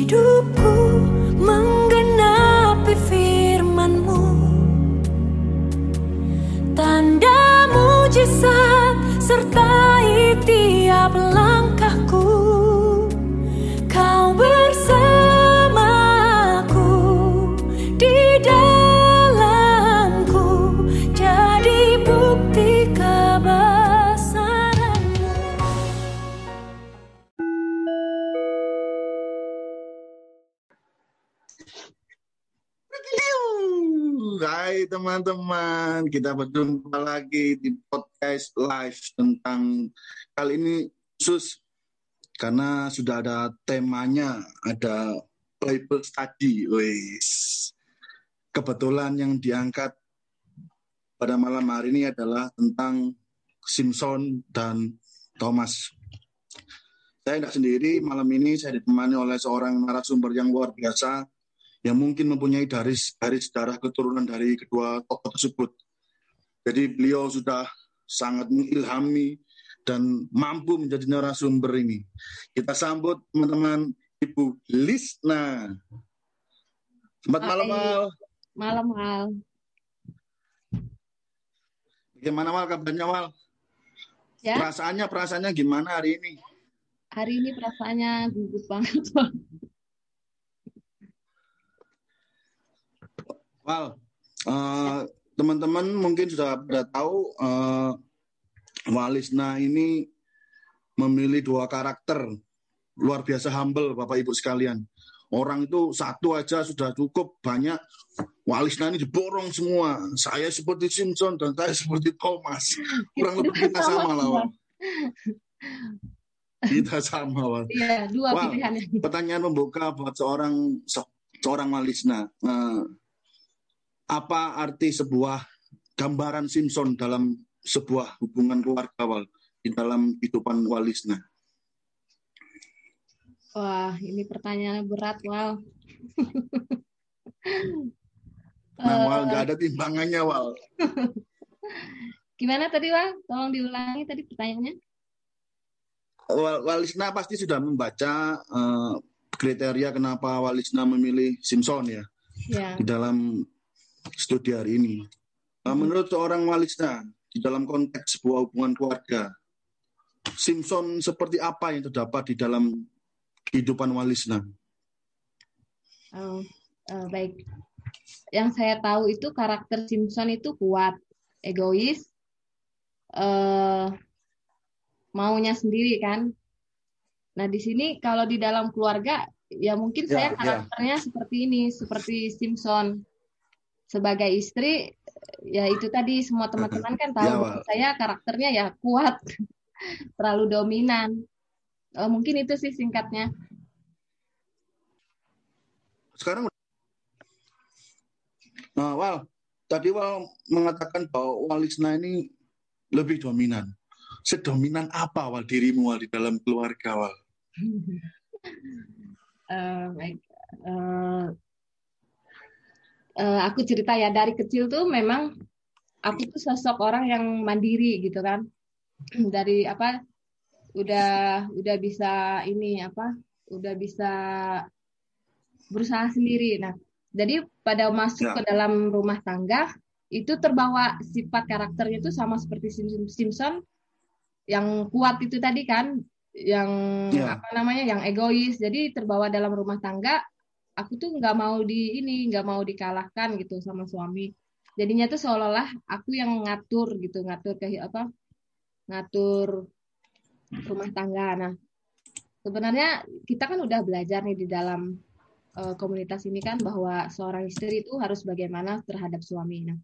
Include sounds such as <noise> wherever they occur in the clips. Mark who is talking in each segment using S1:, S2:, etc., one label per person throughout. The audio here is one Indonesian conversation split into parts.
S1: hidupku
S2: teman-teman, kita berjumpa lagi di podcast live tentang kali ini khusus karena sudah ada temanya, ada Bible study, wis. Kebetulan yang diangkat pada malam hari ini adalah tentang Simpson dan Thomas. Saya tidak sendiri, malam ini saya ditemani oleh seorang narasumber yang luar biasa yang mungkin mempunyai garis garis darah keturunan dari kedua tokoh tersebut. Jadi beliau sudah sangat mengilhami dan mampu menjadi narasumber ini. Kita sambut teman-teman Ibu Lisna. Selamat malam. Mal.
S3: Malam, Al.
S2: Bagaimana, Mal, kabarnya, Mal?
S3: Ya,
S2: Perasaannya, perasaannya gimana hari ini?
S3: hari ini perasaannya gugup banget. Bang.
S2: Mal, eh, teman-teman mungkin sudah pada tahu eh, Walisna ini memilih dua karakter luar biasa humble Bapak Ibu sekalian. Orang itu satu aja sudah cukup banyak. Walisna ini diborong semua. Saya seperti Simpson dan saya seperti Thomas. Kurang lebih <laughs> kita sama lah. Wal. Kita sama, Wal.
S3: Iya, dua
S2: Wow.
S3: pilihannya.
S2: Pertanyaan pembuka buat seorang se- seorang Walisna. Eh, apa arti sebuah gambaran Simpson dalam sebuah hubungan keluarga Wal di dalam kehidupan Walisna?
S3: Wah, ini pertanyaannya berat, Wal. <laughs>
S2: Nah, Wal nggak ada timbangannya Wal. <laughs>
S3: gimana tadi, Wal? Tolong diulangi tadi pertanyaannya.
S2: Wal- Walisna pasti sudah membaca eh, kriteria kenapa Walisna memilih Simpson ya
S3: Ya,
S2: di dalam studi hari ini. Nah, menurut seorang Walisna di dalam konteks sebuah hubungan keluarga, Simpson seperti apa yang terdapat di dalam kehidupan Walisna?
S3: oh, eh, baik. Yang saya tahu itu karakter Simpson itu kuat, egois, eh, maunya sendiri kan. Nah, di sini kalau di dalam keluarga, ya mungkin
S2: Ya,
S3: saya
S2: ya.
S3: karakternya seperti ini, seperti Simpson. Sebagai istri, ya itu tadi semua teman-teman kan tahu
S2: Ya,
S3: bahwa saya karakternya ya kuat, <laughs> terlalu dominan. Eh, mungkin itu sih singkatnya.
S2: Sekarang Nah, Wal, tadi Wal mengatakan bahwa Walisna ini lebih dominan. Sedominan apa Wal dirimu Wal di dalam keluarga Wal? <laughs>
S3: Eh, baik. Eh, eh, aku cerita ya dari kecil tuh memang aku tuh sosok orang yang mandiri gitu kan. <clears throat> Dari apa udah udah bisa ini apa udah bisa berusaha sendiri. Nah, jadi pada masuk
S2: Ya.
S3: ke dalam rumah tangga itu terbawa sifat karakternya itu sama seperti Sim- Simpson yang kuat itu tadi kan, yang
S2: Ya.
S3: apa namanya, yang egois. Jadi terbawa dalam rumah tangga, aku tuh nggak mau di ini, nggak mau dikalahkan gitu sama suami. Jadinya tuh seolah-olah aku yang ngatur gitu, ngatur ke apa, ngatur rumah tangga. Nah, sebenarnya kita kan udah belajar nih di dalam eh, komunitas ini kan bahwa seorang istri itu harus bagaimana terhadap suami. Nah,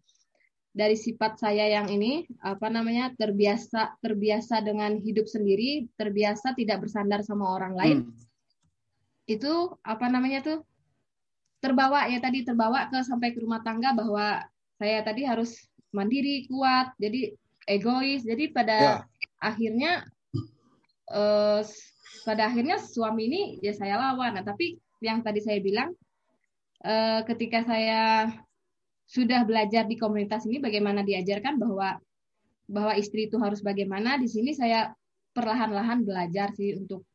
S3: dari sifat saya yang ini apa namanya terbiasa terbiasa dengan hidup sendiri, terbiasa tidak bersandar sama orang lain,
S2: Hmm.
S3: itu apa namanya tuh terbawa ya tadi terbawa ke sampai ke rumah tangga bahwa saya tadi harus mandiri, kuat, jadi egois. Jadi pada
S2: Ya.
S3: akhirnya eh, pada akhirnya suami ini ya saya lawan. Nah, tapi yang tadi saya bilang eh, ketika saya sudah belajar di komunitas ini bagaimana diajarkan bahwa bahwa istri itu harus bagaimana di sini saya perlahan-lahan belajar sih untuk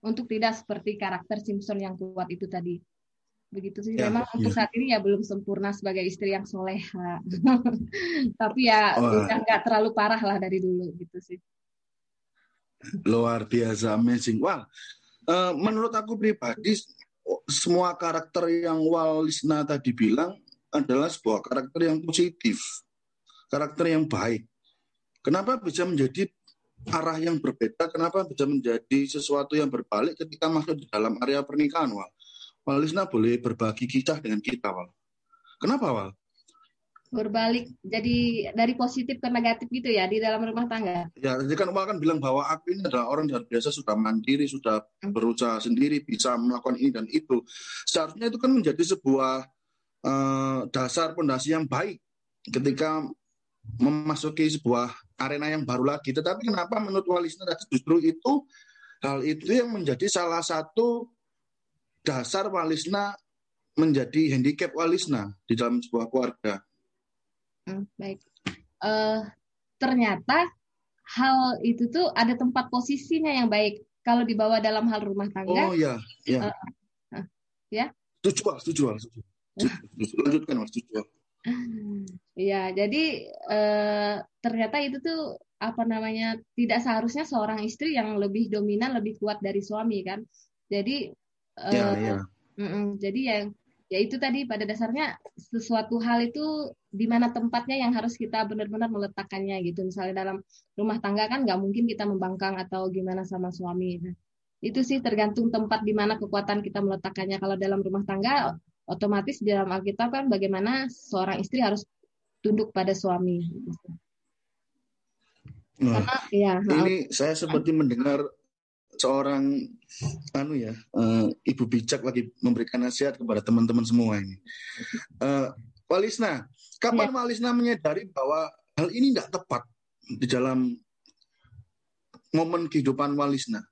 S3: untuk tidak seperti karakter Simpson yang kuat itu tadi. Begitu sih.
S2: Ya,
S3: Memang
S2: ya.
S3: untuk saat ini ya belum sempurna sebagai istri yang soleha. <laughs> Tapi ya
S2: Wah.
S3: udah nggak terlalu parah lah dari dulu gitu sih.
S2: Luar biasa amazing. Wah, eh, menurut aku pribadi semua karakter yang Walisna tadi bilang adalah sebuah karakter yang positif, karakter yang baik. Kenapa bisa menjadi arah yang berbeda? Kenapa bisa menjadi sesuatu yang berbalik ketika masuk di dalam area pernikahan, Wal? Walisna boleh berbagi kisah dengan kita, Wal. Kenapa, Wal?
S3: Berbalik jadi dari positif ke negatif gitu ya di dalam rumah tangga.
S2: Ya, jadi kan Wal kan bilang bahwa aku ini adalah orang yang biasa sudah mandiri, sudah
S3: Hmm.
S2: berusaha sendiri, bisa melakukan ini dan itu. Seharusnya itu kan menjadi sebuah eh, dasar pondasi yang baik ketika memasuki sebuah arena yang baru lagi. Tetapi kenapa menurut Walisna tadi justru itu hal itu yang menjadi salah satu dasar Walisna menjadi handicap Walisna di dalam sebuah keluarga.
S3: Hmm, baik. Eh, ternyata hal itu tuh ada tempat posisinya yang baik. Kalau dibawa dalam hal rumah tangga,
S2: Oh ya, ya.
S3: Eh, eh, ya.
S2: Setuju, setuju, setuju. Lanjutkan, Wal, setuju. Wal.
S3: ya jadi eh, ternyata itu tuh apa namanya tidak seharusnya seorang istri yang lebih dominan, lebih kuat dari suami kan. Jadi
S2: Ya, ya.
S3: Mm-mm. Jadi yang ya itu tadi pada dasarnya sesuatu hal itu di mana tempatnya yang harus kita benar-benar meletakkannya gitu. Misalnya dalam rumah tangga kan nggak mungkin kita membangkang atau gimana sama suami. Nah, itu sih tergantung tempat di mana kekuatan kita meletakkannya. Kalau dalam rumah tangga otomatis di dalam Alkitab kan bagaimana seorang istri harus tunduk pada suami. gitu.
S2: Nah,
S3: Karena ya
S2: ini saya seperti mendengar seorang anu ya eh, ibu bijak lagi memberikan nasihat kepada teman-teman semua ini. Eh, Walisna, kapan Walisna menyadari bahwa hal ini tidak tepat di dalam momen kehidupan Walisna?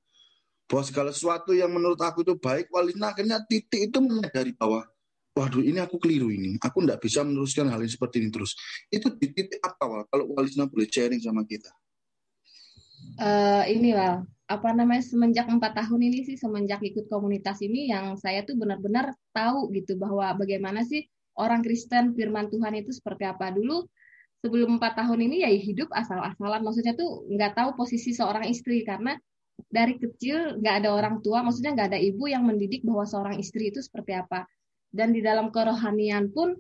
S2: Bahwa segala sesuatu yang menurut aku itu baik, Walisna akhirnya titik itu menyadari bahwa waduh ini aku keliru ini, aku tidak bisa meneruskan hal ini seperti ini terus. Itu di titik apa Wal? Kalau Walisna boleh sharing sama kita?
S3: Eh ini lah apa namanya semenjak empat tahun ini sih semenjak ikut komunitas ini yang saya tuh benar-benar tahu gitu bahwa bagaimana sih orang Kristen firman Tuhan itu seperti apa. Dulu sebelum empat tahun ini ya hidup asal-asalan. Maksudnya tuh nggak tahu posisi seorang istri. Karena dari kecil nggak ada orang tua maksudnya nggak ada ibu yang mendidik bahwa seorang istri itu seperti apa. Dan di dalam kerohanian pun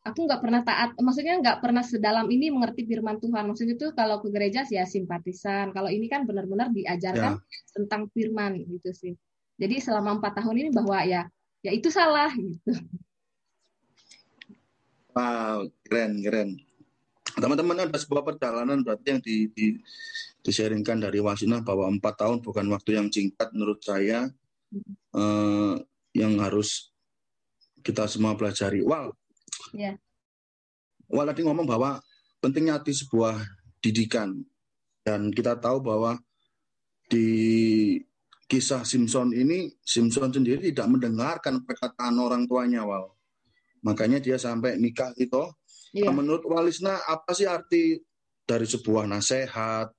S3: aku nggak pernah taat, maksudnya nggak pernah sedalam ini mengerti firman Tuhan. Maksudnya itu kalau ke gereja sih ya simpatisan. Kalau ini kan benar-benar diajarkan tentang firman gitu sih. Jadi selama empat tahun ini bahwa ya ya itu salah gitu.
S2: Wow, keren, keren. Teman-teman ada sebuah perjalanan berarti yang di, di disharingkan dari Wasina bahwa empat tahun bukan waktu yang singkat menurut saya eh, yang harus kita semua pelajari. Wal,
S3: Ya.
S2: Wal tadi ngomong bahwa pentingnya di sebuah didikan dan kita tahu bahwa di kisah Simpson ini Simpson sendiri tidak mendengarkan perkataan orang tuanya Wal. Makanya dia sampai nikah itu.
S3: Iya.
S2: Menurut Walisna apa sih arti dari sebuah nasihat,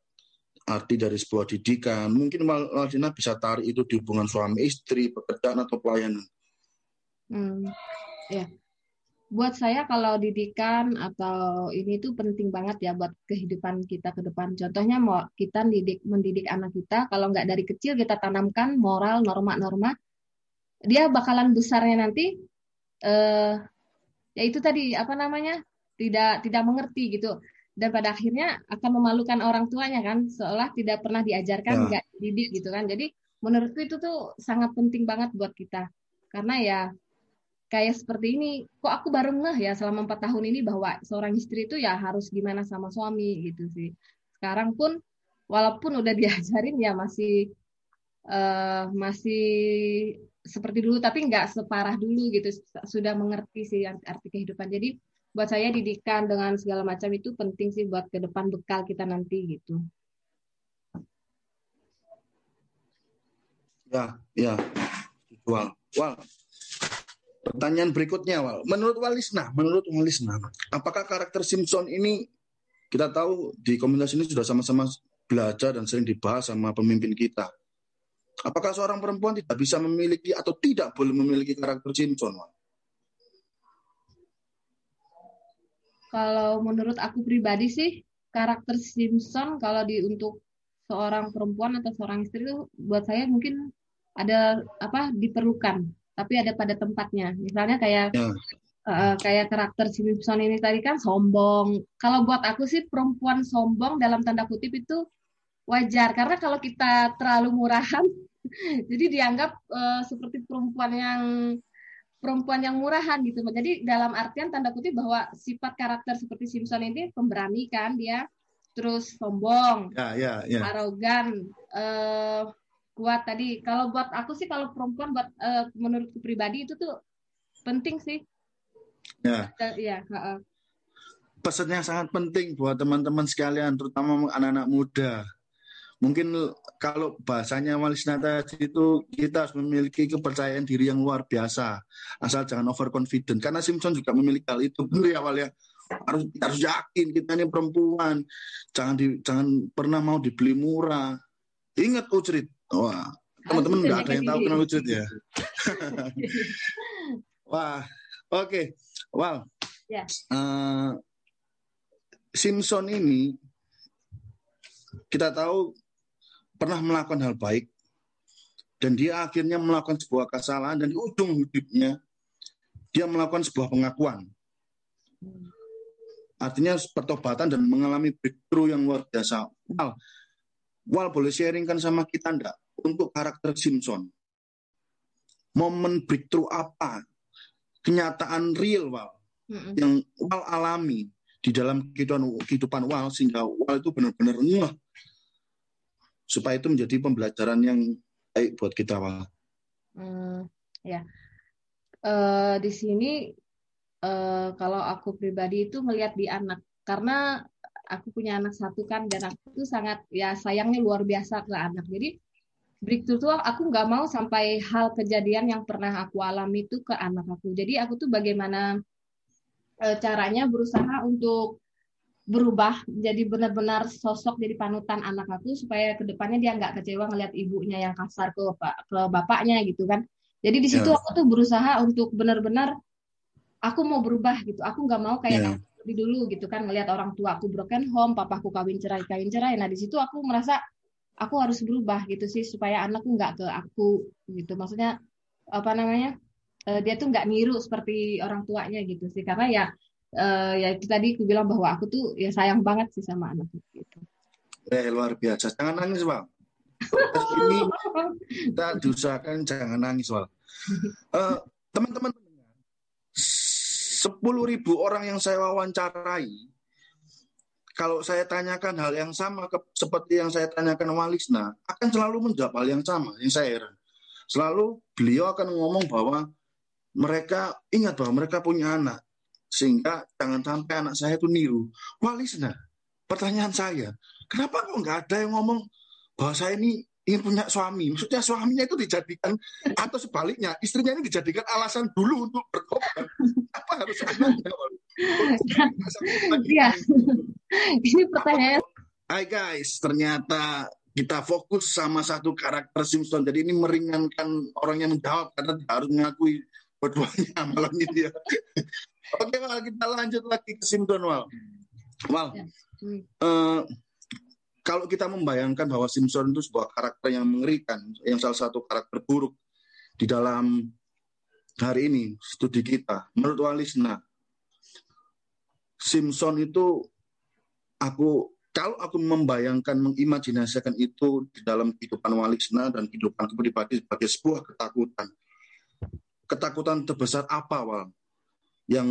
S2: arti dari sebuah didikan? Mungkin Wal- Walisna bisa tarik itu di hubungan suami istri, pekerjaan atau pelayanan.
S3: Hmm, ya. Buat saya kalau didikan atau ini tuh penting banget ya buat kehidupan kita ke depan. Contohnya mau kita mendidik mendidik anak kita, kalau nggak dari kecil kita tanamkan moral, norma-norma, dia bakalan besarnya nanti eh ya itu tadi apa namanya tidak tidak mengerti gitu dan pada akhirnya akan memalukan orang tuanya kan seolah tidak pernah diajarkan
S2: Ya.
S3: nggak didik gitu kan jadi menurutku itu tuh sangat penting banget buat kita karena ya kayak seperti ini kok aku baru ngeh ya selama empat tahun ini bahwa seorang istri itu ya harus gimana sama suami gitu sih sekarang pun walaupun udah <laughs> diajarin ya masih eh, masih seperti dulu tapi nggak separah dulu gitu sudah mengerti sih arti, kehidupan jadi buat saya didikan dengan segala macam itu penting sih buat ke depan bekal kita nanti gitu
S2: Ya, ya. Wal, Wal. Pertanyaan berikutnya, Wal. Menurut Walisna, menurut Walisna, apakah karakter Simpson ini kita tahu di komunitas ini sudah sama-sama belajar dan sering dibahas sama pemimpin kita. Apakah seorang perempuan tidak bisa memiliki atau tidak boleh memiliki karakter Simpson? Wal?
S3: Kalau menurut aku pribadi sih karakter Simpson kalau di untuk seorang perempuan atau seorang istri itu buat saya mungkin ada apa diperlukan, tapi ada pada tempatnya. Misalnya kayak
S2: Ya,
S3: eh, kayak karakter Simpson ini tadi kan sombong. Kalau buat aku sih perempuan sombong dalam tanda kutip itu wajar karena kalau kita terlalu murahan <laughs> jadi dianggap eh, seperti perempuan yang perempuan yang murahan gitu. Jadi dalam artian tanda kutip bahwa sifat karakter seperti Simpson ini pemberani kan dia, terus sombong,
S2: ya, ya, ya.
S3: arogan, eh, kuat tadi. Kalau buat aku sih kalau perempuan buat eh, menurutku pribadi itu tuh penting sih.
S2: ya.
S3: Eh, Iya, heeh.
S2: Pesan yang sangat penting buat teman-teman sekalian, terutama anak-anak muda. Mungkin kalau bahasanya Walisna tadi itu kita harus memiliki kepercayaan diri yang luar biasa. Asal jangan overconfident. Karena Simpson juga memiliki hal itu. Benar ya Wal ya? Harus, harus yakin kita ini perempuan. Jangan di, jangan pernah mau dibeli murah. Ingat Ucrit. Wah, teman-teman nggak ada yang tahu kenal Ucrit ya. <laughs> Wah, oke. Wal.
S3: Ya.
S2: Eh, Simpson ini kita tahu pernah melakukan hal baik dan dia akhirnya melakukan sebuah kesalahan dan di ujung hidupnya dia melakukan sebuah pengakuan. Artinya pertobatan dan mengalami breakthrough yang luar biasa. Wal, Wal boleh sharingkan sama kita enggak untuk karakter Simpson? Momen breakthrough apa? Kenyataan real Wal
S3: Mm-mm.
S2: yang Wal alami di dalam kehidupan kehidupan Wal sehingga Wal itu benar-benar ngeh supaya itu menjadi pembelajaran yang baik buat kita Wal.
S3: Hmm, ya. Eh, di sini eh, kalau aku pribadi itu melihat di anak karena aku punya anak satu kan dan aku tuh sangat ya sayangnya luar biasa ke anak. Jadi breakthrough tuh aku nggak mau sampai hal kejadian yang pernah aku alami itu ke anak aku. Jadi aku tuh bagaimana eh, caranya berusaha untuk berubah jadi benar-benar sosok jadi panutan anak aku supaya ke depannya dia nggak kecewa ngelihat ibunya yang kasar ke ke bapaknya gitu kan jadi di situ
S2: Ya.
S3: aku tuh berusaha untuk benar-benar aku mau berubah gitu aku nggak mau kayak
S2: Ya.
S3: Di dulu gitu kan ngelihat orang tua aku broken home papaku kawin cerai kawin cerai nah di situ aku merasa aku harus berubah gitu sih supaya anakku nggak ke aku gitu maksudnya apa namanya eh, dia tuh nggak niru seperti orang tuanya gitu sih karena ya eh, ya itu tadi aku bilang bahwa aku tuh ya sayang banget sih sama anakku gitu.
S2: Eh, luar biasa. Jangan nangis. Podcast <laughs> ini kita diusahakan jangan nangis Wal. Eh, teman-teman sepuluh ribu orang yang saya wawancarai kalau saya tanyakan hal yang sama ke, seperti yang saya tanyakan Walisna, akan selalu menjawab hal yang sama. Yang saya heran. Selalu beliau akan ngomong bahwa mereka ingat bahwa mereka punya anak. Sehingga jangan sampai anak saya itu niru. Walisna, pertanyaan saya, kenapa kok nggak ada yang ngomong bahwa saya ini ingin punya suami? Maksudnya suaminya itu dijadikan, atau sebaliknya, istrinya ini dijadikan alasan dulu untuk bertobat. <laughs> Apa harus anaknya? <laughs>
S3: Iya. Ini pertanyaan
S2: Hai guys, ternyata kita fokus sama satu karakter Simpson. Jadi ini meringankan orang yang menjawab karena harus mengakui berduanya <laughs> malam ini ya. Oke, Wal, kita lanjut lagi ke Simpson, Wal. Wal,
S3: Ya. Hmm.
S2: Kalau kita membayangkan bahwa Simpson itu sebuah karakter yang mengerikan, yang salah satu karakter buruk di dalam hari ini studi kita, menurut Walisna, Simpson itu aku kalau aku membayangkan mengimajinasikan itu di dalam kehidupan Walisna dan kehidupan pribadi sebagai sebuah ketakutan. Ketakutan terbesar apa Wal? Yang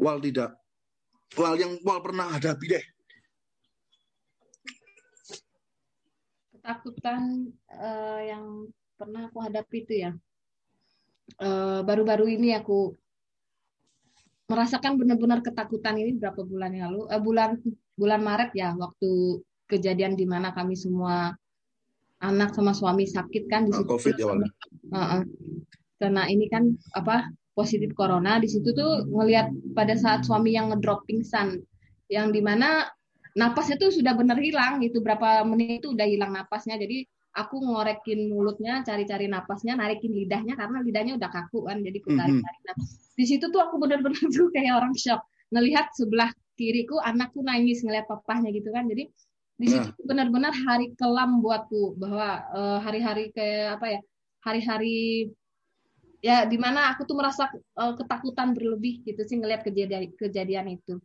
S2: Wal tidak Wal yang Wal pernah hadapi deh.
S3: Ketakutan eh, yang pernah aku hadapi itu ya. Eh, Baru-baru ini aku merasakan benar-benar ketakutan ini berapa bulan yang lalu, eh, bulan bulan Maret ya, waktu kejadian di mana kami semua anak sama suami sakit kan di
S2: Nah,
S3: situ.
S2: COVID ya Wal.
S3: Heeh. Karena ini kan apa positif corona di situ tuh ngelihat pada saat suami yang ngedrop pingsan yang di mana napasnya tuh sudah benar hilang gitu berapa menit itu udah hilang napasnya jadi aku ngorekin mulutnya, cari-cari napasnya, narikin lidahnya karena lidahnya udah kaku kan, jadi aku tarik-tarik. Nah, di situ tuh aku bener-bener <laughs> tuh kayak orang shock ngelihat sebelah kiriku anakku nangis ngeliat papahnya gitu kan. Jadi di situ
S2: Nah.
S3: benar-benar hari kelam buatku bahwa eh, hari-hari kayak apa ya, hari-hari ya di mana aku tuh merasa eh, ketakutan berlebih gitu sih ngelihat kejadian kejadian itu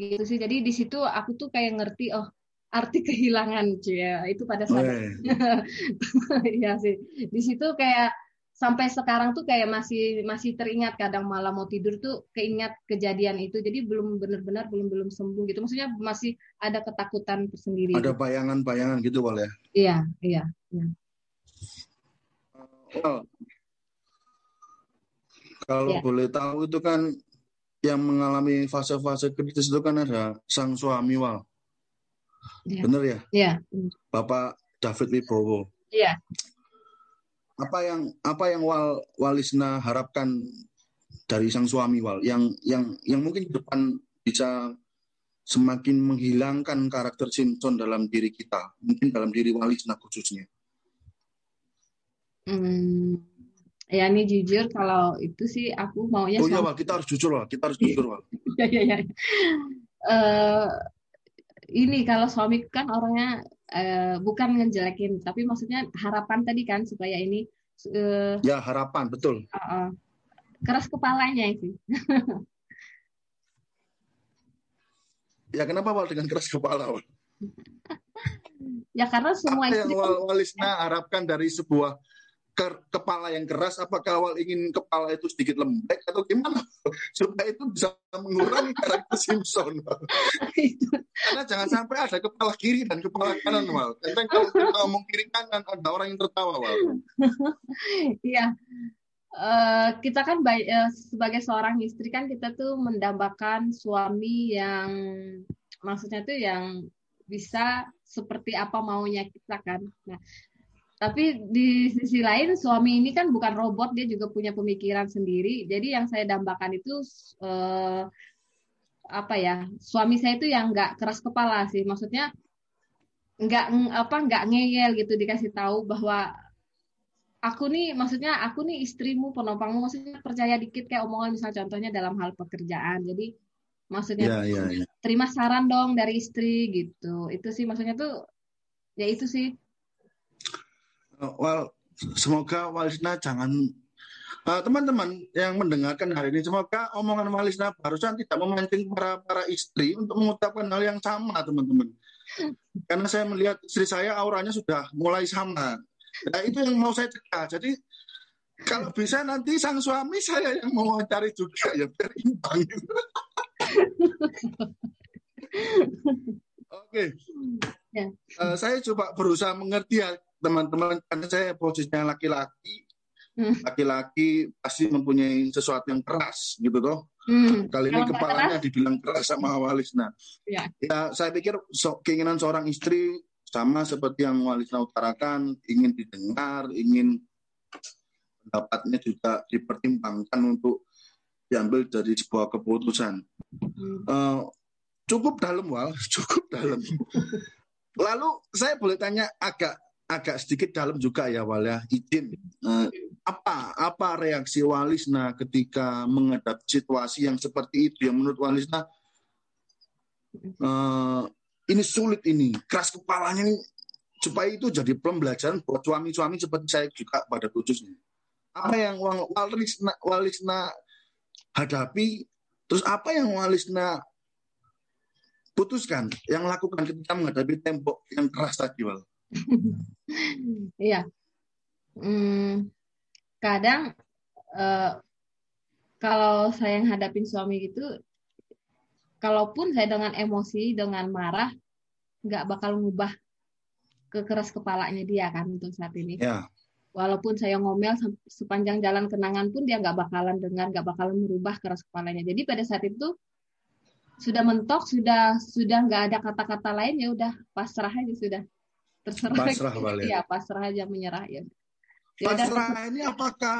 S3: gitu sih. Jadi di situ aku tuh kayak ngerti oh arti <laughs> kehilangan cuy ya itu pada saat. <laughs> Iya sih. Di situ kayak sampai sekarang tuh kayak masih masih teringat kadang malam mau tidur tuh keingat kejadian itu. Jadi belum benar-benar belum belum sembuh gitu. Maksudnya masih ada ketakutan tersendiri.
S2: Ada bayangan-bayangan gitu Wal ya.
S3: Iya, iya.
S2: Wal, kalau
S3: Ya.
S2: boleh tahu itu kan yang mengalami fase-fase kritis itu kan ada sang suami Wal.
S3: Iya.
S2: Bener ya?
S3: Iya.
S2: Bapak David Wibowo.
S3: Iya.
S2: Apa yang apa yang Wal Walisna harapkan dari sang suami Wal yang yang yang mungkin ke depan bisa semakin menghilangkan karakter Simpson dalam diri kita, mungkin dalam diri Walisna khususnya.
S3: Hmm. Ya ini jujur kalau itu sih aku maunya
S2: Oh iya
S3: sama
S2: kita harus jujur Wal, kita harus jujur Wal. <laughs>
S3: Iya, iya, iya. Eh, ini kalau suami kan orangnya eh, bukan ngejelekin, tapi maksudnya harapan tadi kan supaya ini eh,
S2: Ya harapan betul.
S3: eh, eh, keras kepalanya sih. <laughs>
S2: Ya kenapa Wal dengan keras kepala Wal? <laughs>
S3: Ya karena semua
S2: Apa yang Wal Walisna harapkan dari sebuah ke- kepala yang keras? Apakah Wal ingin kepala itu sedikit lembek atau gimana? <laughs> Supaya itu bisa mengurangi karakter Simpson. Karena jangan sampai ada kepala kiri dan kepala kanan Wal. Kadang kalau ngomong kiri kanan ada orang yang tertawa Wal. <laughs>
S3: Iya. Eh, kita kan bay- eh, sebagai seorang istri kan kita tuh mendambakan suami yang maksudnya tuh yang bisa seperti apa maunya kita kan. Nah, tapi di sisi lain suami ini kan bukan robot, dia juga punya pemikiran sendiri. Jadi yang saya dambakan itu eh, apa ya? Suami saya itu yang nggak keras kepala sih. Maksudnya nggak apa nggak ngeyel gitu dikasih tahu bahwa aku nih maksudnya aku nih istrimu penopangmu maksudnya percaya dikit kayak omongan misal contohnya dalam hal pekerjaan jadi maksudnya
S2: Ya, ya, ya.
S3: terima saran dong dari istri gitu itu sih maksudnya tuh ya itu sih
S2: Wal, semoga Walisna jangan Eh, teman-teman yang mendengarkan hari ini, semoga omongan Walisna barusan tidak memancing para para istri untuk mengucapkan hal yang sama, teman-teman. Karena saya melihat istri saya auranya sudah mulai sama. Nah, itu yang mau saya cegah. Jadi kalau bisa nanti sang suami saya yang mau cari juga ya biar imbang. <laughs> Oke.
S3: Ya.
S2: Eh, saya coba berusaha mengerti ya teman-teman karena saya posisinya laki-laki
S3: Hmm.
S2: laki-laki pasti mempunyai sesuatu yang keras gitu toh.
S3: Hmm,
S2: Kali ini
S3: Kalau
S2: kepalanya
S3: keras?
S2: dibilang keras sama Walisna.
S3: Ya.
S2: Ya, saya pikir so- keinginan seorang istri sama seperti yang Walisna utarakan, ingin didengar, ingin pendapatnya juga dipertimbangkan untuk diambil dari sebuah keputusan.
S3: hmm,
S2: Eh, cukup dalam Wal, <laughs> cukup dalam. Lalu saya boleh tanya agak agak sedikit dalam juga ya Wal ya, izin. Eh, apa apa reaksi Walisna ketika menghadapi situasi yang seperti itu yang menurut Walisna eh, ini sulit ini, keras kepalanya ini supaya itu jadi pembelajaran buat suami-suami seperti saya juga pada khususnya. Apa yang Wal- Walisna, Walisna hadapi, terus apa yang Walisna putuskan, yang lakukan ketika menghadapi tembok yang keras tadi, Wal. <laughs>
S3: Iya. Hmm, kadang eh, kalau saya yang hadapin suami gitu, kalaupun saya dengan emosi, dengan marah, nggak bakal ngubah ke keras kepalanya dia kan untuk saat ini.
S2: Ya,
S3: Walaupun saya ngomel sepanjang jalan kenangan pun dia nggak bakalan dengar, nggak bakalan merubah keras kepalanya. Jadi pada saat itu sudah mentok, sudah sudah nggak ada kata-kata lain ya udah pasrah aja sudah terserah.
S2: Pasrah, <laughs> Wal, ya.
S3: Iya pasrah aja menyerah ya. Ya udah.
S2: pasrah ini apakah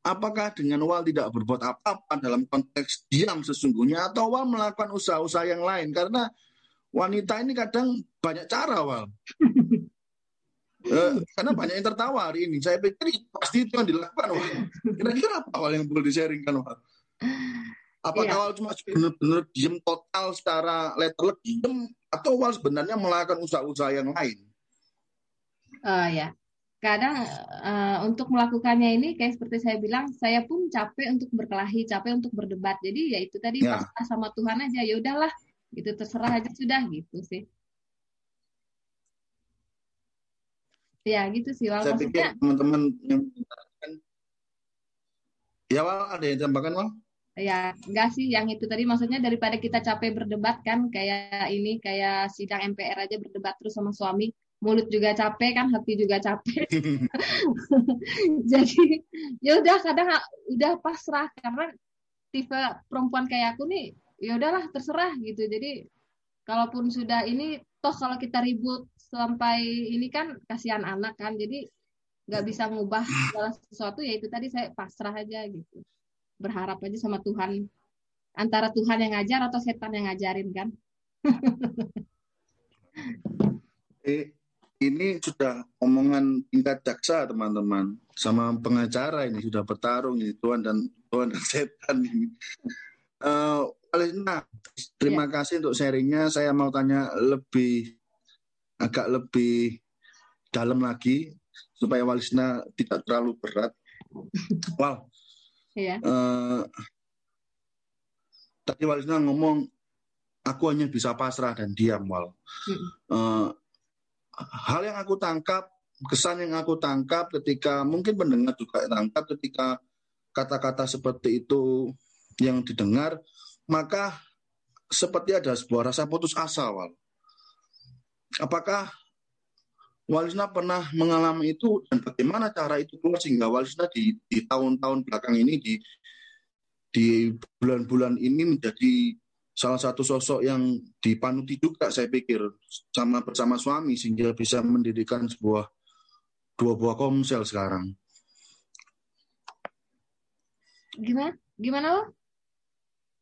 S2: apakah dengan Wal tidak berbuat apa-apa dalam konteks diam sesungguhnya atau Wal melakukan usaha-usaha yang lain karena wanita ini kadang banyak cara Wal. <laughs> Eh, karena banyak yang tertawa hari ini. Saya pikir pasti itu yang dilakukan. Wah. Kira-kira apa hal yang perlu di-sharingkan? Wah? Apakah
S3: Iya.
S2: awal cuma benar-benar diem total secara letterlek diem atau awal sebenarnya melakukan usaha-usaha yang lain?
S3: Eh, ya, kadang eh, untuk melakukannya ini kayak seperti saya bilang, saya pun capek untuk berkelahi, capek untuk berdebat. Jadi ya itu tadi
S2: Ya.
S3: pasrah sama Tuhan aja. Ya udahlah, gitu terserah aja sudah gitu sih. Ya gitu sih, Wal.
S2: Saya pikir
S3: Maksudnya
S2: teman-teman yang ya Wal ada yang tambahkan Wal?
S3: ya enggak sih yang itu tadi maksudnya daripada kita capek berdebat kan kayak ini kayak sidang MPR aja berdebat terus sama suami, mulut juga capek kan, hati juga capek. <laughs> <laughs> Jadi ya udah kadang ah, udah pasrah karena tipe perempuan kayak aku nih ya udahlah terserah gitu. Jadi kalaupun sudah ini toh kalau kita ribut sampai ini kan kasihan anak kan. Jadi nggak bisa ngubah segala sesuatu ya itu tadi saya pasrah aja gitu. Berharap aja sama Tuhan antara Tuhan yang ngajar atau setan yang ngajarin kan. <laughs>
S2: Eh, ini sudah omongan tingkat jaksa teman-teman sama pengacara ini sudah bertarung ini Tuhan dan Tuhan dan setan ini. Eh, Alina, terima kasih untuk sharingnya. Saya mau tanya lebih agak lebih dalam lagi supaya Walisna tidak terlalu berat. Wow,
S3: Iya.
S2: eh, tadi Walisna ngomong aku hanya bisa pasrah dan diam Wal.
S3: Mm.
S2: Eh, hal yang aku tangkap, kesan yang aku tangkap ketika mungkin pendengar juga tangkap ketika kata-kata seperti itu yang didengar, maka seperti ada sebuah rasa putus asa, Wal. Apakah Walisna pernah mengalami itu dan bagaimana cara itu keluar sehingga Walisna di, di tahun-tahun belakang ini di di bulan-bulan ini menjadi salah satu sosok yang dipanuti juga saya pikir sama bersama suami sehingga bisa mendirikan sebuah dua buah komsel sekarang.
S3: Gimana? Gimana lo?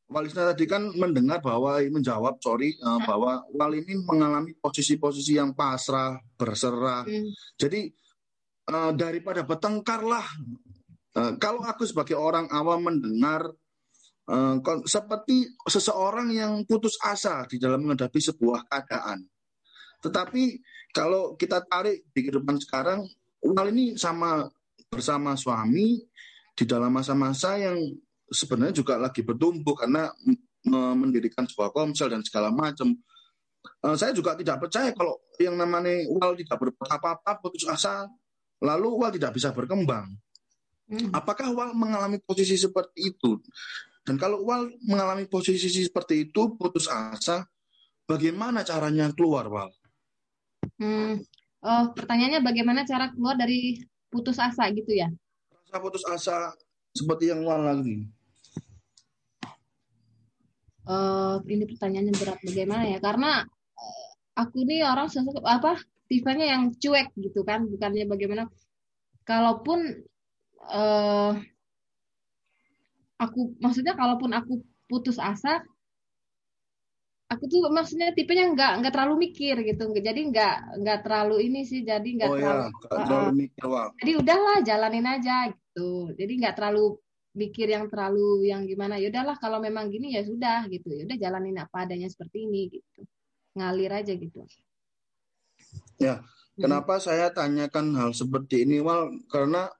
S2: Walisna tadi kan mendengar bahwa menjawab sorry eh, bahwa Wal ini mengalami posisi-posisi yang pasrah, berserah.
S3: Hmm.
S2: Jadi eh, daripada bertengkar lah. Eh, kalau aku sebagai orang awam mendengar eh, seperti seseorang yang putus asa di dalam menghadapi sebuah keadaan. Tetapi kalau kita tarik di kehidupan sekarang, Wal ini sama bersama suami di dalam masa-masa yang sebenarnya juga lagi bertumbuh karena mendirikan sebuah komsel dan segala macam. Eh, saya juga tidak percaya kalau yang namanya Wal tidak berbuat apa-apa, putus asa, lalu Wal tidak bisa berkembang.
S3: Hmm.
S2: Apakah Wal mengalami posisi seperti itu? Dan kalau Wal mengalami posisi seperti itu, putus asa, bagaimana caranya keluar, Wal?
S3: Hmm. Oh, pertanyaannya bagaimana cara keluar dari putus asa gitu ya?
S2: Rasa putus asa seperti yang Wal lagi.
S3: Eh, ini pertanyaannya berat bagaimana ya? Karena eh, aku nih orang sosok apa tipenya yang cuek gitu kan, bukannya bagaimana. Kalaupun eh aku maksudnya kalaupun aku putus asa, aku tuh maksudnya tipenya nggak nggak terlalu mikir gitu, jadi nggak nggak terlalu ini sih, jadi nggak
S2: Oh
S3: terlalu
S2: ya, nggak terlalu mikir, Wal.
S3: jadi udahlah jalanin aja gitu. Jadi nggak terlalu mikir yang terlalu yang gimana. Ya udahlah kalau memang gini ya sudah gitu. Ya udah jalanin apa adanya seperti ini gitu. Ngalir aja gitu.
S2: Ya, Kenapa saya tanyakan hal seperti ini, Wal? Karena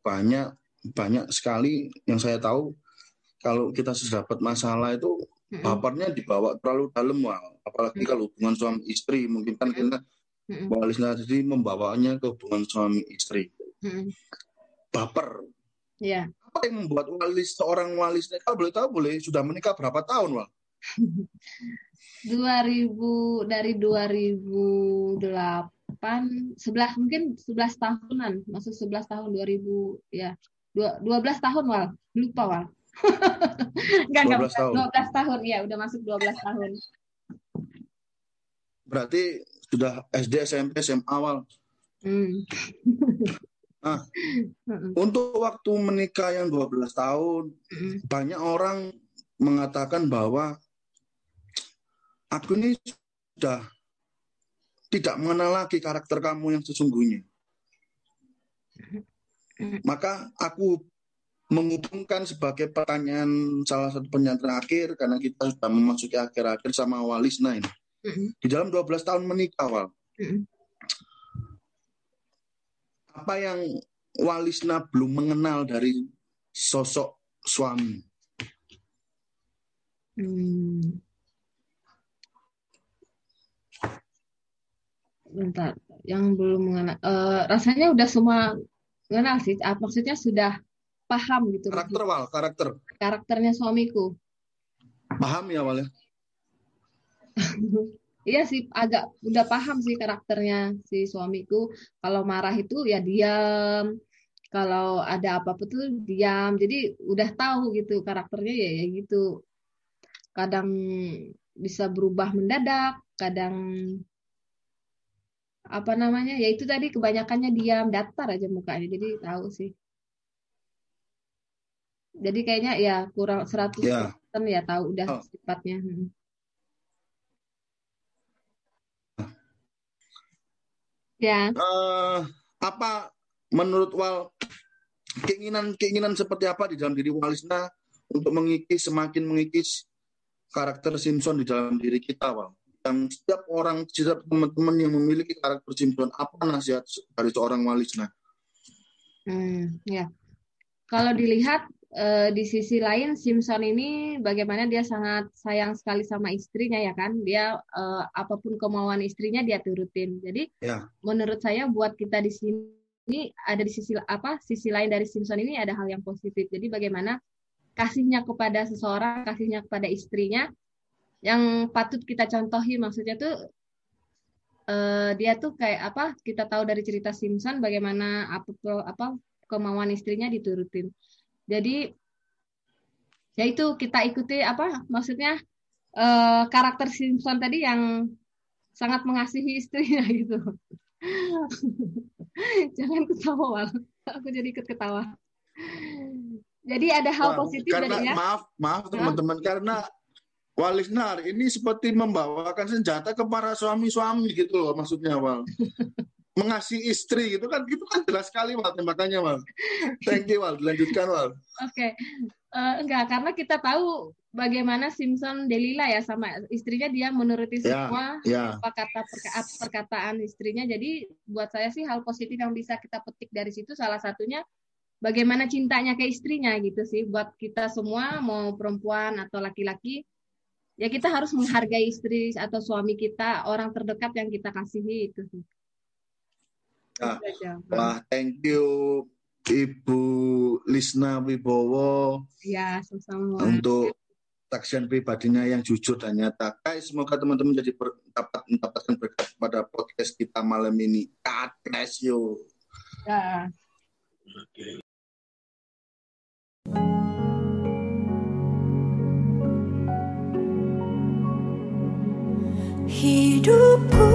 S2: banyak banyak sekali yang saya tahu kalau kita sudah dapat masalah itu
S3: Mm-mm.
S2: bapernya dibawa terlalu dalam, Wal. Apalagi
S3: Mm.
S2: kalau hubungan suami istri, mungkin kan kita. Walisna tadi membawanya ke hubungan suami istri.
S3: Mm-mm.
S2: Baper.
S3: ya
S2: Apa yang membuat walis seorang walis kalau boleh tahu boleh sudah menikah berapa tahun, Wal? <laughs>
S3: 2000 dari 2008 11 mungkin 11 tahunan masuk 11 tahun 2000 ya dua- 12 tahun Wal lupa Wal <laughs> enggak enggak
S2: 12 tahun.
S3: 12 tahun ya udah masuk 12 tahun
S2: Berarti sudah SD, SMP, SMA, Wal.
S3: hmm. <laughs>
S2: Ah.
S3: Mm-mm.
S2: Untuk waktu menikah yang 12 tahun,
S3: Mm-mm.
S2: banyak orang mengatakan bahwa aku ini sudah tidak mengenal lagi karakter kamu yang sesungguhnya. Maka aku menghubungkan sebagai pertanyaan salah satu penyanyi terakhir karena kita sudah memasuki akhir-akhir sama Walisna ini. Di dalam 12 tahun menikah, Wal. Apa yang Walisna belum mengenal dari sosok suami?
S3: Hmm. Bentar, yang belum mengenal. eh, rasanya udah semua mengenal sih. Ah, Maksudnya sudah paham gitu
S2: Karakter, Wal, karakter.
S3: karakternya suamiku.
S2: Paham ya, Wal? ya? <laughs>
S3: Iya sih, agak udah paham sih karakternya si suamiku. Kalau marah itu ya diam. Kalau ada apa-apa tuh diam. Jadi udah tahu gitu karakternya ya ya gitu. Kadang bisa berubah mendadak, kadang apa namanya? Ya itu tadi kebanyakannya diam, datar aja mukanya. Jadi tahu sih. Jadi kayaknya ya kurang 100%
S2: Ya.
S3: ya tahu udah
S2: Oh.
S3: sifatnya. Hmm. Ya.
S2: Eh, apa menurut Wal keinginan-keinginan seperti apa di dalam diri Walisna untuk mengikis semakin mengikis karakter Simpson di dalam diri kita, Wal? Yang setiap orang, setiap teman-teman yang memiliki karakter Simpson, apa nasihat dari seorang Walisna?
S3: Hmm, ya. Kalau dilihat eh, di sisi lain Simpson ini bagaimana dia sangat sayang sekali sama istrinya ya kan. Dia eh, apa pun kemauan istrinya dia turutin. Jadi
S2: Ya.
S3: menurut saya buat kita di sini ada di sisi apa? Sisi lain dari Simpson ini ada hal yang positif. Jadi bagaimana kasihnya kepada seseorang, kasihnya kepada istrinya yang patut kita contohi maksudnya tuh eh, dia tuh kayak apa? Kita tahu dari cerita Simpson bagaimana apa apa kemauan istrinya diturutin. Jadi ya itu kita ikuti apa? Maksudnya eh, karakter Simpson tadi yang sangat mengasihi istrinya <laughs> gitu. <laughs> Jangan ketawa, Wal. Aku jadi ikut ketawa. Jadi ada hal
S2: Wah,
S3: positif
S2: karena
S3: dari ya.
S2: maaf, maaf teman-teman, karena Walisna hari ini seperti membawakan senjata ke para suami-suami gitu loh maksudnya, Wal. <laughs> Mengasihi istri gitu kan, itu kan jelas sekali, Wal, tembakannya, Wal. Thank you, Wal. Dilanjutkan, Wal.
S3: Oke, Eh, enggak karena kita tahu bagaimana Simpson Delila ya sama istrinya dia menuruti
S2: Ya,
S3: semua
S2: ya.
S3: apa kata perka- perkataan istrinya. Jadi buat saya sih hal positif yang bisa kita petik dari situ salah satunya bagaimana cintanya ke istrinya gitu sih. Buat kita semua mau perempuan atau laki-laki ya kita harus menghargai istri atau suami kita, orang terdekat yang kita kasihi itu sih.
S2: Ya.
S3: Itu aja.
S2: Wah, thank you Ibu Lisna Wibowo
S3: Ya, sama-sama.
S2: untuk saksian pribadinya yang jujur dan nyata. Guys, semoga teman-teman jadi ber- dapat mendapatkan berkat pada podcast kita malam ini. God bless you.
S3: Ya.
S1: Hidupku